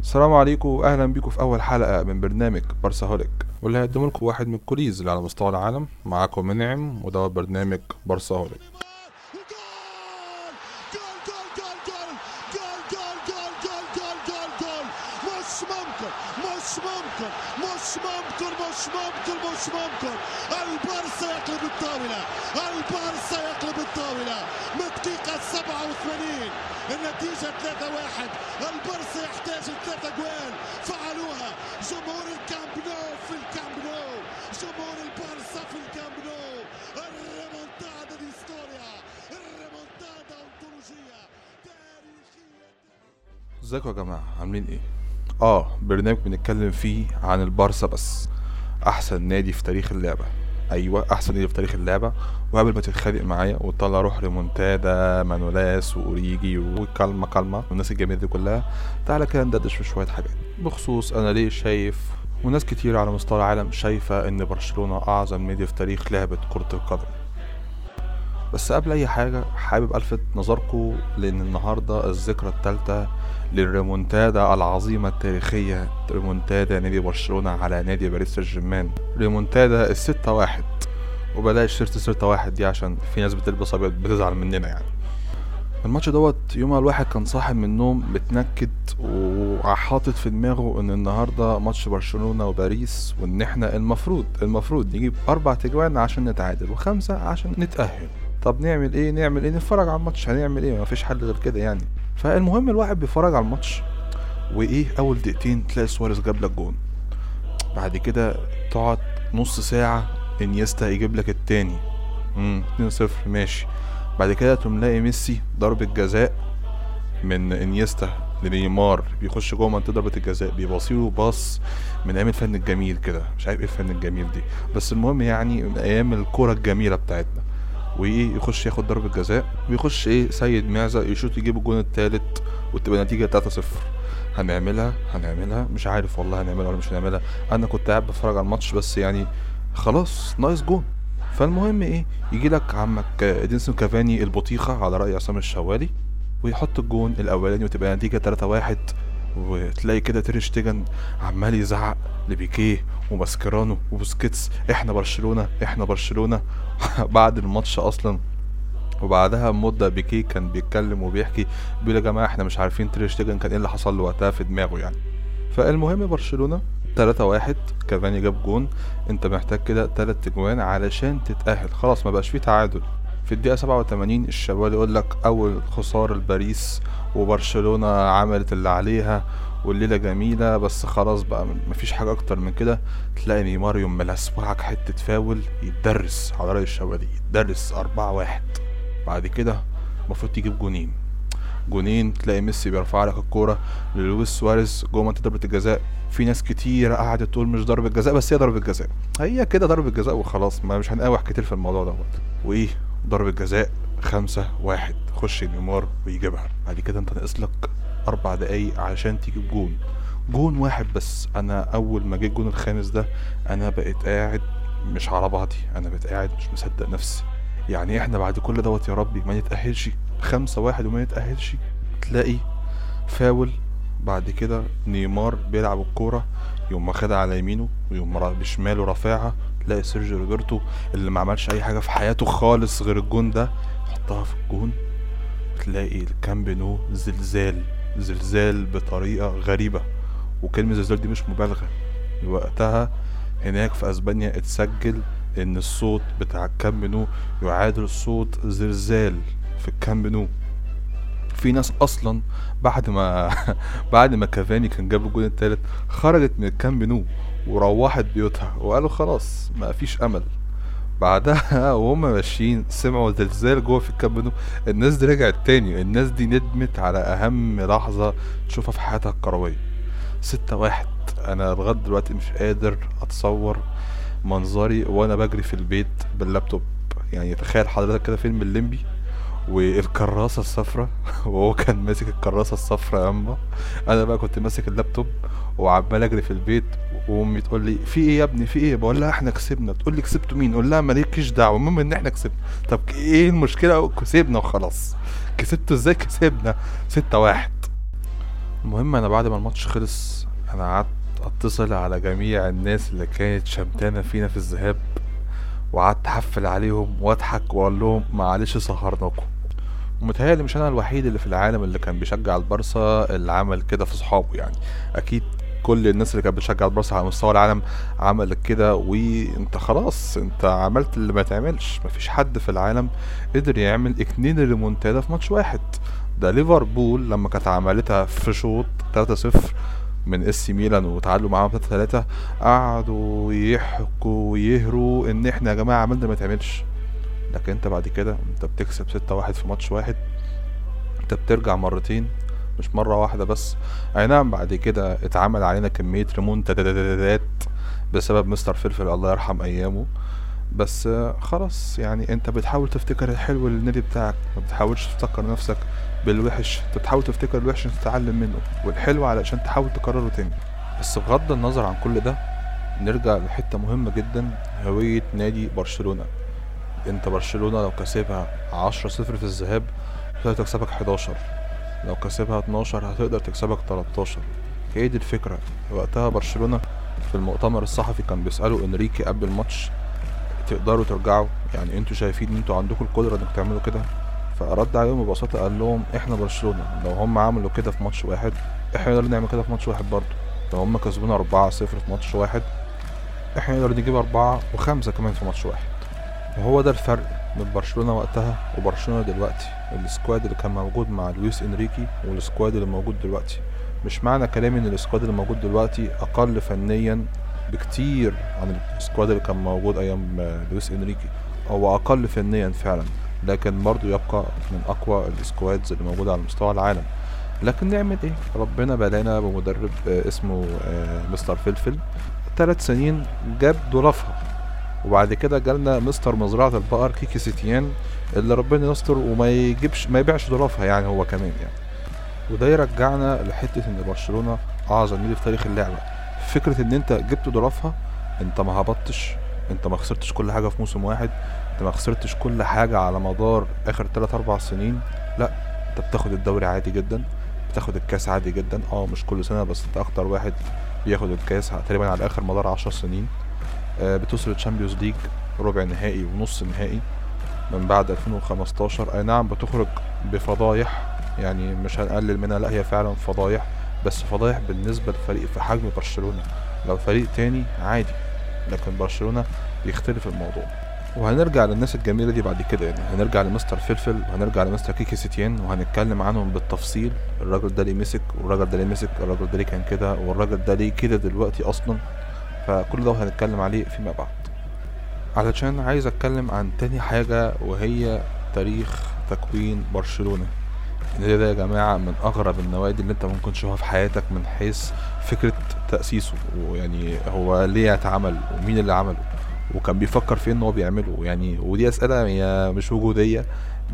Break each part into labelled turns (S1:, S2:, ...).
S1: السلام عليكم واهلا بيكم في اول حلقه من برنامج بارساهوليك واللي هيقدم لكم واحد من الكوليز اللي على مستوى العالم معاكم منعم وده برنامج بارساهوليك
S2: مش ممكن مش ممكن البارسا يقلب الطاولة البارسا يقلب الطاولة من الدقيقة 87 النتيجة 3-1 البارسا يحتاج ثلاثة جوال فعلوها جمهور الكامب نو في الكامب نو جمهور البارسا في الكامب نو ال remontada de historia ال remontada انطولوجية تاريخية
S1: ازيكم يا جماعة؟ عاملين إيه؟ آه برنامج بنتكلم فيه عن البارسا بس. أحسن نادي في تاريخ اللعبة. أيوه أحسن نادي في تاريخ اللعبة. وقبل ما تتخانق معايا وتطلع روح ريمونتادا مانولاس وأوريجي وكالما كالما والناس الجميلة دي كلها تعالى كده ندردش في شوية حاجات. بخصوص أنا ليه شايف وناس كتير على مستوى العالم شايفة إن برشلونة أعظم نادي في تاريخ لعبة كرة القدم. بس قبل أي حاجة حابب ألفت نظركم لأن النهاردة الذكرى الثالثة للريمونتادا العظيمة التاريخية ريمونتادا نادي برشلونة على نادي باريس سان جيرمان ريمونتادا الستة واحد. وبلاش سيرة الستة واحد دي عشان في ناس بتلبس أبيض بتزعل مننا يعني. الماتش دوت يومها الواحد كان صاحي من النوم متنكد وحاطط في دماغه إن النهارده ماتش برشلونة وباريس وإن إحنا المفروض المفروض نجيب أربع تجوان عشان نتعادل وخمسة عشان نتأهل. طب نعمل إيه؟ نعمل إيه؟ نتفرج على الماتش. هنعمل إيه؟ مفيش حل غير كده يعني. فالمهم الواحد بيتفرج على الماتش وإيه؟ أول دقيقتين تلاقي سواريز جاب لك جون. بعد كده تقعد نص ساعة إنيستا يجيب لك التاني. امم 2-0 ماشي. بعد كده تقوم لاقي ميسي ضربة جزاء من إنيستا لنيمار. بيخش جوه منطقة ضربة الجزاء بيباصيله pass من أيام الفن الجميل كده. مش عارف إيه الفن الجميل دي. بس المهم يعني من أيام الكورة الجميلة بتاعتنا. وايه يخش ياخد ضربة جزاء ويخش إيه سيد معزة يشوط يجيب الجون التالت وتبقى نتيجة 3-0 هنعملها هنعملها. مش عارف والله هنعملها ولا مش هنعملها. أنا كنت قاعد بتفرج على الماتش بس يعني خلاص ناقص جون. فالمهم إيه يجي لك عمك إدينسون كافاني البطيخة على رأي عصام الشوالي ويحط الجون الأولاني وتبقى نتيجة 3 1 وتلاقي كده تير شتيجن عمال يزعق لبيكيه وماسكيرانو وبوسكيتس. إحنا برشلونة إحنا برشلونة. بعد الماتش أصلا. وبعدها بمده بيكيه كان بيتكلم وبيحكي بيقول يا جماعة إحنا مش عارفين تير شتيجن كان إيه اللي حصل له وقتها في دماغه يعني. فالمهم برشلونة 3 واحد كافاني جاب جون. أنت محتاج كده تلات اجوان علشان تتأهل. خلاص ما بقاش فيه تعادل. في الدقيقة 87 الشوالي يقول لك أول خسارة لباريس وبرشلونة عملت اللي عليها والليلة جميلة بس خلاص بقى مفيش حاجة أكتر من كده. تلاقي نيمار يقوم ملسوعك حتة فاول يتدرس على رأي الشوالي يتدرس أربعة واحد. بعد كده المفروض تجيب جونين. جونين تلاقي ميسي بيرفع لك الكورة للويس سواريز جوه منطقة ضربة الجزاء. في ناس كتير قعدت تقول مش ضربة جزاء بس هي ضربة جزاء. هي كده ضربة جزاء وخلاص ما مش هنقاوح كتير في الموضوع دوت. وإيه؟ ضربه جزاء خمسة واحد. خش نيمار ويجيبها. بعد كده انت ناقص لك أربع دقايق عشان تجيب جون. جون واحد بس. أنا أول ما جه الجون الخامس ده أنا بقيت قاعد مش على بعضي. أنا بقيت قاعد مش مصدق نفسي. يعني إحنا بعد كل دوت يا ربي ما نتأهلش خمسة واحد وما نتأهلش تلاقي فاول. بعد كده نيمار بيلعب الكورة. يقوم واخدها على يمينه ويقوم بشماله رافعها تلاقي سيرجيو روبرتو اللي ما عملش أي حاجة في حياته خالص غير الجون ده يحطها في الجون. تلاقي الكامب نو زلزال زلزال بطريقة غريبة. وكلمة زلزال دي مش مبالغة. وقتها هناك في أسبانيا اتسجل إن الصوت بتاع الكامب نو يعادل صوت زلزال في الكامب نو. في ناس أصلا بعد ما بعد ما كافاني كان جاب الجون التالت خرجت من الكامب نو. وروحت بيوتها. وقالوا خلاص ما فيش أمل. بعدها وهم ماشيين سمعوا زلزال جوه في الكامب نو. الناس دي رجعت تاني. الناس دي ندمت على أهم لحظة تشوفها في حياتها الكروية. ستة واحد. أنا لغاية دلوقتي مش قادر أتصور منظري وأنا بجري في البيت باللابتوب. يعني تخيل حضرتك كده فيلم الليمبي. والكراسة الصفراء وهو كان ماسك الكراسة الصفراء ياما أنا بقى كنت ماسك اللابتوب وعمال أجري في البيت وأمي تقول لي في إيه يا ابني؟ في إيه؟ بقول لها إحنا كسبنا. تقول لي كسبتوا مين؟ أقول لها مالكيش دعوة المهم إن إحنا كسبنا. طب إيه المشكلة؟ كسبنا وخلاص. كسبتوا إزاي؟ كسبنا ستة واحد. المهم أنا بعد ما الماتش خلص أنا قعدت أتصل على جميع الناس اللي كانت شمتانة فينا في الذهاب وقعدت أحفل عليهم وأضحك وأقول لهم معلش سهرناكم. ومتهيألي مش أنا الوحيد اللي في العالم اللي كان بيشجع البارسا اللي عمل كده في صحابه يعني. أكيد كل الناس اللي كانت بتشجع البارسا على مستوى العالم عملت كده وأنت خلاص أنت عملت اللي ما تعملش. مفيش حد في العالم قدر يعمل اتنين ريمونتادا في ماتش واحد. ده ليفربول لما كانت عملتها في شوط 3-0 من اس ميلان وتعادلوا معاهم 3 3 قعدوا يحكوا ويهروا إن إحنا يا جماعة عملنا ما تعملش. لكن انت بعد كده انت بتكسب 6 1 في ماتش واحد. انت بترجع مرتين مش مرة واحدة بس. اي نعم بعد كده اتعمل علينا كمية ريمونتادات بسبب مستر فلفل الله يرحم أيامه. بس خلاص يعني انت بتحاول تفتكر الحلو للنادي بتاعك ما بتحاولش تفتكر نفسك بالوحش. انت بتحاول تفتكر الوحش عشان تتعلم منه والحلو علشان تحاول تكرره تاني. بس بغض النظر عن كل ده نرجع لحتة مهمة جدا هوية نادي برشلونة. انت برشلونة لو كسبها عشرة صفر في الذهاب هتقدر تكسبك حداشر. لو كسبها اتناشر هتقدر تكسبك تلاتاشر هي دي الفكرة. وقتها برشلونة في المؤتمر الصحفي كان بيسألوا إنريكي قبل الماتش تقدروا ترجعوا؟ يعني أنتوا شايفين ان أنتوا عندكم القدرة انك تعملوا كده؟ فرد عليهم ببساطة قال لهم إحنا برشلونة. لو هم عملوا كده في ماتش واحد إحنا نقدر نعمل كده في ماتش واحد برضه. لو هم كسبونا أربعة صفر في ماتش واحد إحنا نقدر نجيب أربعة وخمسة كمان في ماتش واحد. وهو ده الفرق بين برشلونة وقتها وبرشلونة دلوقتي. ال squad اللي كان موجود مع لويس إنريكي وال squad اللي موجود دلوقتي. مش معنى كلامي إن ال squad اللي موجود دلوقتي أقل فنيا بكتير عن ال squad اللي كان موجود أيام لويس إنريكي. هو أقل فنيا فعلا لكن برضه يبقى من أقوى ال squads اللي موجودة على مستوى العالم. لكن نعمل إيه؟ ربنا بلانا بمدرب آه، اسمه آه، مستر فلفل. ثلاث سنين جاب ظرافها وبعد كده جالنا مستر مزرعة البقر كيكي سيتيان اللي ربنا يستر وما يجيبش ما يبيعش ظرافها يعني هو كمان يعني. وده يرجعنا لحتة إن برشلونة اعظم نادي في تاريخ اللعبة. فكرة إن أنت جبت ظرافها أنت ما هبطتش أنت ما خسرتش كل حاجة في موسم واحد أنت ما خسرتش كل حاجة على مدار آخر 3 4 سنين. لا أنت بتاخد الدوري عادي جدا بتاخد الكاس عادي جدا. آه مش كل سنة بس أنت أكتر واحد بياخد الكاس تقريبا على آخر مدار 10 سنين. آه، بتوصل ال Champions League ربع نهائي ونص نهائي من بعد 2015 أي نعم بتخرج بفضايح يعني مش هنقلل منها لا هي فعلا فضايح بس فضايح بالنسبة لفريق في حجم برشلونة. لو فريق تاني عادي لكن برشلونة بيختلف الموضوع. وهنرجع للناس الجميلة دي بعد كده يعني هنرجع لمستر فلفل وهنرجع لمستر كيكي سيتيان وهنتكلم عنهم بالتفصيل. الراجل ده ليه مسك والراجل ده ليه مسك الراجل ده ليه كان كده والراجل ده ليه كده دلوقتي أصلا. فكل ده هنتكلم عليه فيما بعد. علشان عايز أتكلم عن تاني حاجة وهي تاريخ تكوين برشلونة. النادي ده يا جماعة من أغرب النوادي اللي أنت ممكن تشوفها في حياتك من حيث فكرة تأسيسه. ويعني هو ليه اتعمل ومين اللي عمله وكان بيفكر في إن هو بيعمله. يعني ودي أسئلة هي مش وجودية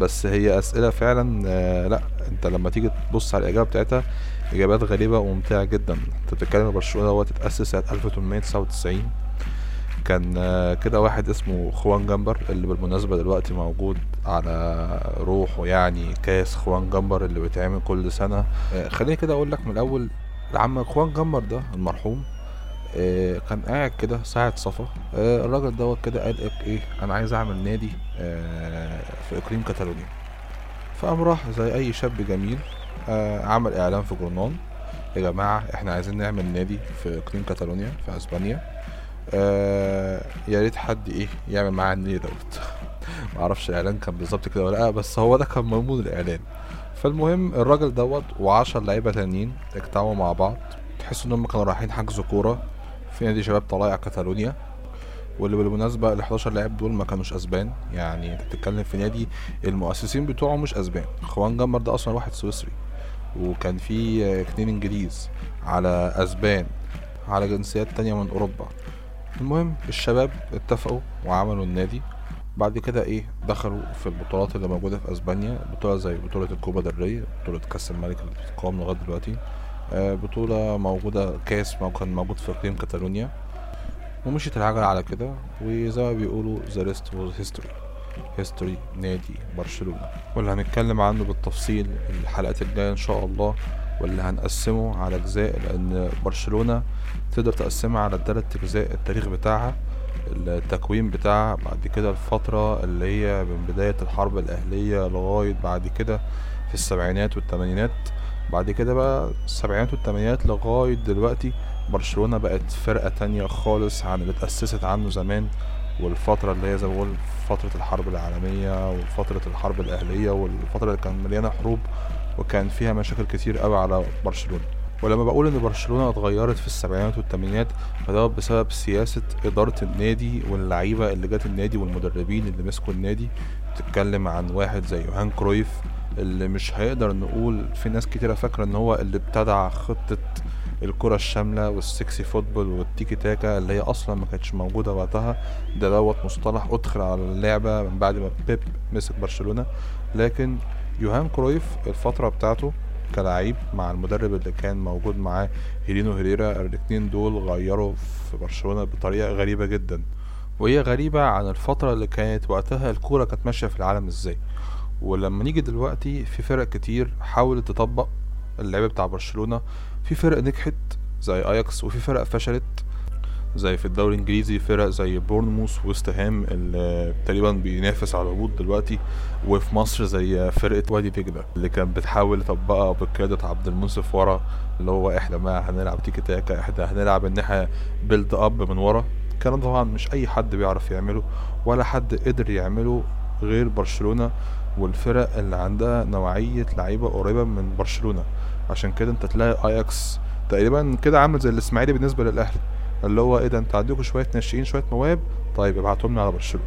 S1: بس هي أسئلة فعلا آه، لأ أنت لما تيجي تبص على الإجابة بتاعتها إجابات غريبة وممتعة جدا. أنت بتتكلم برشلونة هو اتأسس سنة 1899 كان آه، كده واحد اسمه خوان جمبر اللي بالمناسبة دلوقتي موجود على روحه يعني كاس خوان جمبر اللي بيتعمل كل سنة. آه، خليني كده أقول لك من الأول العم خوان جمبر ده المرحوم آه، كان قاعد كده ساعة صفا. الراجل دوت كده قال إيه- إيه أنا عايز أعمل نادي في إقليم كاتالونيا. فقام راح زي أي شاب جميل عمل إعلان في جورنال يا جماعة إحنا عايزين نعمل نادي في اقليم كاتالونيا في أسبانيا. آه يا ريت حد إيه يعمل معايا النية دوت. معرفش الاعلان كان بالظبط كده ولا لأ بس هو ده كان مضمون الإعلان. فالمهم الراجل دوت وعشر لعيبة تانيين اجتمعوا مع بعض. تحس إن هم كانوا رايحين حجز كورة في نادي شباب طلائع كاتالونيا. واللي بالمناسبة ال 11 لاعب دول ما كانوش أسبان. يعني أنت بتتكلم في نادي المؤسسين بتوعه مش أسبان. خوان جمر ده أصلا واحد سويسري. وكان في اتنين انجليز على أسبان على جنسيات تانية من أوروبا. المهم الشباب اتفقوا وعملوا النادي. بعد كده إيه دخلوا في البطولات اللي موجودة في أسبانيا بطولة زي بطولة الكوبا del ري بطولة كأس الملك اللي بتقام لغاية دلوقتي. آه، بطولة موجودة كاس كان موجود في إقليم كاتالونيا. ومشيت العجلة على كده وزي ما بيقولوا the rest was history. History نادي برشلونة. واللي هنتكلم عنه بالتفصيل الحلقات الجاية إن شاء الله واللي هنقسمه على أجزاء لأن برشلونة تقدر تقسمها على تلات أجزاء التاريخ بتاعها التكوين بتاعها بعد كده الفترة اللي هي من بداية الحرب الأهلية لغاية بعد كده في السبعينات والتمانينات. بعد كده بقى السبعينات والتمانينات لغاية دلوقتي برشلونة بقت فرقة تانية خالص عن اللي اتأسست عنه زمان. والفترة اللي هي زي ما بقول فترة الحرب العالمية وفترة الحرب الأهلية والفترة اللي كان مليانة حروب وكان فيها مشاكل كتير قوي على برشلونة. ولما بقول إن برشلونة اتغيرت في السبعينات والثمانينات فده بسبب سياسة إدارة النادي واللعيبة اللي جت النادي والمدربين اللي مسكوا النادي. بتتكلم عن واحد زي يوهان كرويف اللي مش هيقدر نقول في ناس كتيرة فاكرة إن هو اللي ابتدع خطة الكرة الشاملة وال sexy football والتيكي تاكا اللي هي أصلا ما كانتش موجودة وقتها. ده دوت مصطلح أدخل على اللعبة من بعد ما بيب مسك برشلونة. لكن يوهان كرويف الفترة بتاعته كلاعب مع المدرب اللي كان موجود معاه هيرينو هيريرا الاتنين دول غيروا في برشلونة بطريقة غريبة جدا. وهي غريبة عن الفترة اللي كانت وقتها الكورة كانت ماشية في العالم إزاي. ولما نيجي دلوقتي في فرق كتير حاولت تطبق اللعب بتاع برشلونة في فرق نجحت زي اياكس وفي فرق فشلت زي في الدوري الإنجليزي فرق زي بورنموث وست هام اللي تقريبا بينافس على الهبوط دلوقتي وفي مصر زي فرقة وادي دجله اللي كانت بتحاول تطبقها بقيادة عبد المنصف ورا اللي هو إحنا ما هنلعب تيكي تاكا إحنا هنلعب إن إحنا build up من ورا. الكلام طبعا مش أي حد بيعرف يعمله ولا حد قدر يعمله غير برشلونة. والفرق اللي عندها نوعية لعيبة قريبة من برشلونة. عشان كده انت تلاقي اياكس تقريبا كده عامل زي الإسماعيلي بالنسبة للأهلي اللي هو إيه ده انت عندكم شوية ناشئين شوية مواهب طيب ابعتهم على برشلونة.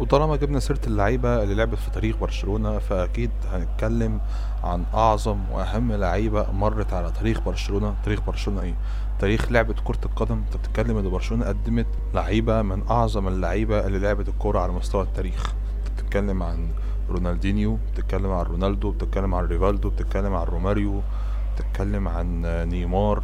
S1: وطالما جبنا سيرة اللعيبة اللي لعبت في تاريخ برشلونة فأكيد هنتكلم عن أعظم وأهم لعيبة مرت على تاريخ برشلونة. تاريخ برشلونة إيه؟ تاريخ لعبة كرة القدم. انت بتتكلم إن برشلونة قدمت لعيبة من أعظم اللعيبة اللي لعبت الكورة على مستوى التاريخ. بتتكلم عن رونالدينيو بتتكلم عن رونالدو بتتكلم عن ريفالدو بتتكلم عن روماريو بتتكلم عن نيمار.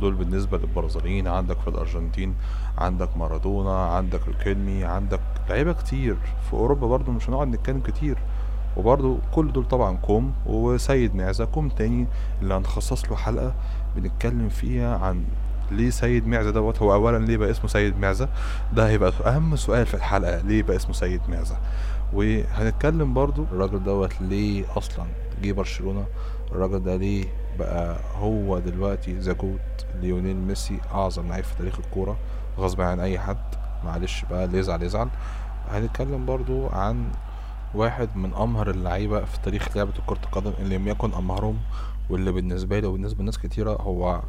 S1: دول بالنسبة للبرازيليين عندك في الأرجنتين عندك مارادونا عندك الكلمي عندك لعيبة كتير. في أوروبا برضو مش هنقعد نتكلم كتير. وبرضو كل دول طبعا كوم وسيد معزة كوم تاني اللي هنخصص له حلقة بنتكلم فيها عن ليه سيد معزة دوت. هو أولا ليه بقى اسمه سيد معزة؟ ده هيبقى أهم سؤال في الحلقة ليه بقى اسمه سيد معزة؟ وهنتكلم برضو الراجل دوت ليه أصلا جه برشلونة؟ الراجل ده ليه بقى هو دلوقتي the GOAT ليونيل ميسي أعظم لعيب في تاريخ الكورة غصب عن أي حد. معلش بقى اللي يزعل يزعل هنتكلم برضو عن واحد من أمهر اللعيبة في تاريخ لعبة كرة القدم اللي لم يكن أمهرهم واللي بالنسبة لي وبالنسبة لناس كتيرة هو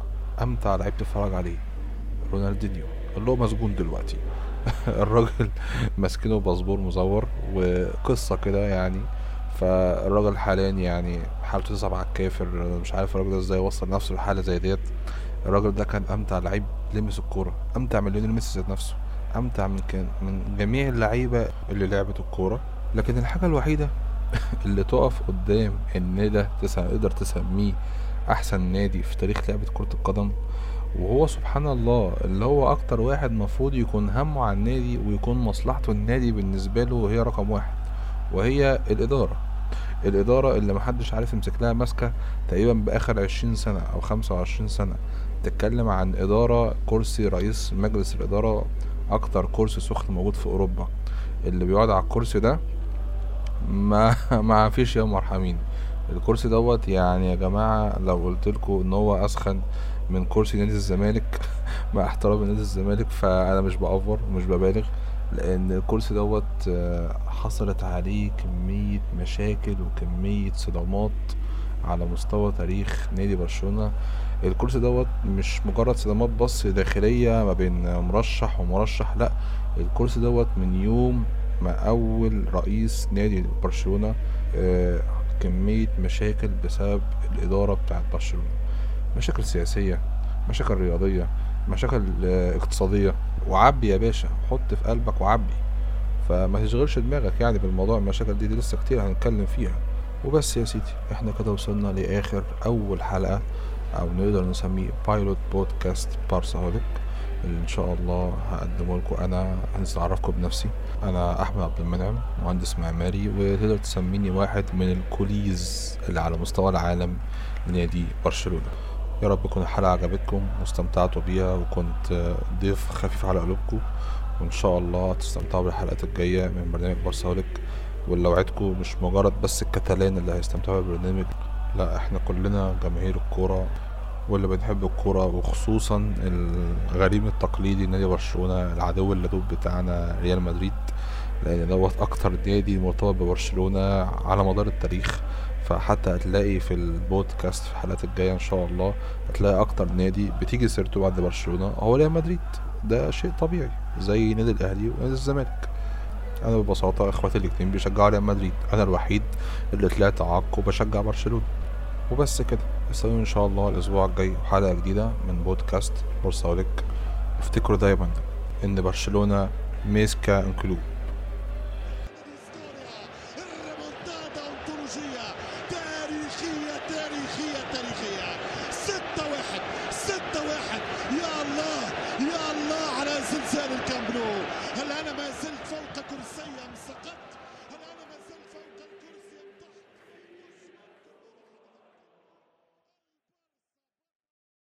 S1: أمتع لعيب تتفرج عليه رونالدينيو. اللي هو مسجون دلوقتي. الراجل ماسكينه باسبور مزور وقصة كده يعني. فالراجل حاليا يعني حالته تصعب على الكافر مش عارف الراجل ده إزاي وصل نفسه لحالة زي ديت. الراجل ده كان أمتع لعيب لمس الكورة أمتع من ليونيل ميسي ذات نفسه أمتع من كان من جميع اللعيبة اللي لعبت الكورة. لكن الحاجة الوحيدة اللي تقف قدام إن ده تقدر تسميه أحسن نادي في تاريخ لعبة كرة القدم وهو سبحان الله اللي هو أكتر واحد مفروض يكون همه على النادي ويكون مصلحته النادي بالنسبة له هي رقم واحد وهي الإدارة. الإدارة اللي محدش عارف يمسك لها ماسكة تقريبا بآخر عشرين سنة أو خمسة وعشرين سنة. تتكلم عن إدارة كرسي رئيس مجلس الإدارة أكتر كرسي سخن موجود في أوروبا. اللي بيقعد على الكرسي ده ما ما فيش يا مرحمين. الكرسي دوت يعني يا جماعة لو قلتلكوا إن هو أسخن من كرسي نادي الزمالك مع احترامي لنادي الزمالك فأنا مش بأفور ومش ببالغ لأن الكرسي دوت حصلت عليه كمية مشاكل وكمية صدامات على مستوى تاريخ نادي برشلونة. الكرسي دوت مش مجرد صدامات بس داخلية ما بين مرشح ومرشح لأ الكرسي دوت من يوم ما أول رئيس نادي برشلونة كمية مشاكل بسبب الإدارة بتاعت برشلونة. مشاكل سياسية مشاكل رياضية مشاكل اقتصادية. وعبي يا باشا حط في قلبك وعبي. فما تشغلش دماغك يعني بالموضوع المشاكل دي, دي لسه كتير هنتكلم فيها. وبس يا سيدي إحنا كده وصلنا لآخر أول حلقة أو نقدر نسميه pilot بودكاست بارساهوليك اللي إن شاء الله هقدمه لكم أنا هنزل أعرفكم بنفسي. أنا أحمد عبد المنعم مهندس معماري وتقدر تسميني واحد من ال culés اللي على مستوى العالم لنادي برشلونة. يا رب تكون الحلقة عجبتكم واستمتعتوا بيها وكنت ضيف خفيف على قلوبكم. وإن شاء الله تستمتعوا بالحلقات الجاية من برنامج بارساهوليك واللي وعدكم مش مجرد بس الكتالان اللي هيستمتعوا بالبرنامج لا إحنا كلنا جماهير الكورة واللي بنحب الكورة وخصوصا الغريم التقليدي نادي برشلونة العدو اللدود بتاعنا ريال مدريد. لأن دوت أكتر نادي مرتبط ببرشلونة على مدار التاريخ. فحتى هتلاقي في البودكاست في الحلقات الجاية إن شاء الله هتلاقي أكتر نادي بتيجي سيرته بعد برشلونة هو ريال مدريد. ده شيء طبيعي زي نادي الأهلي ونادي الزمالك. أنا ببساطة إخواتي الاتنين بيشجعوا ريال مدريد. أنا الوحيد اللي طلعت عاق وبشجع برشلونة. وبس كده. استنوا إن شاء الله الأسبوع الجاي حلقة جديدة من بودكاست بورصالك افتكروا دايما إن برشلونة ميسكا انكلو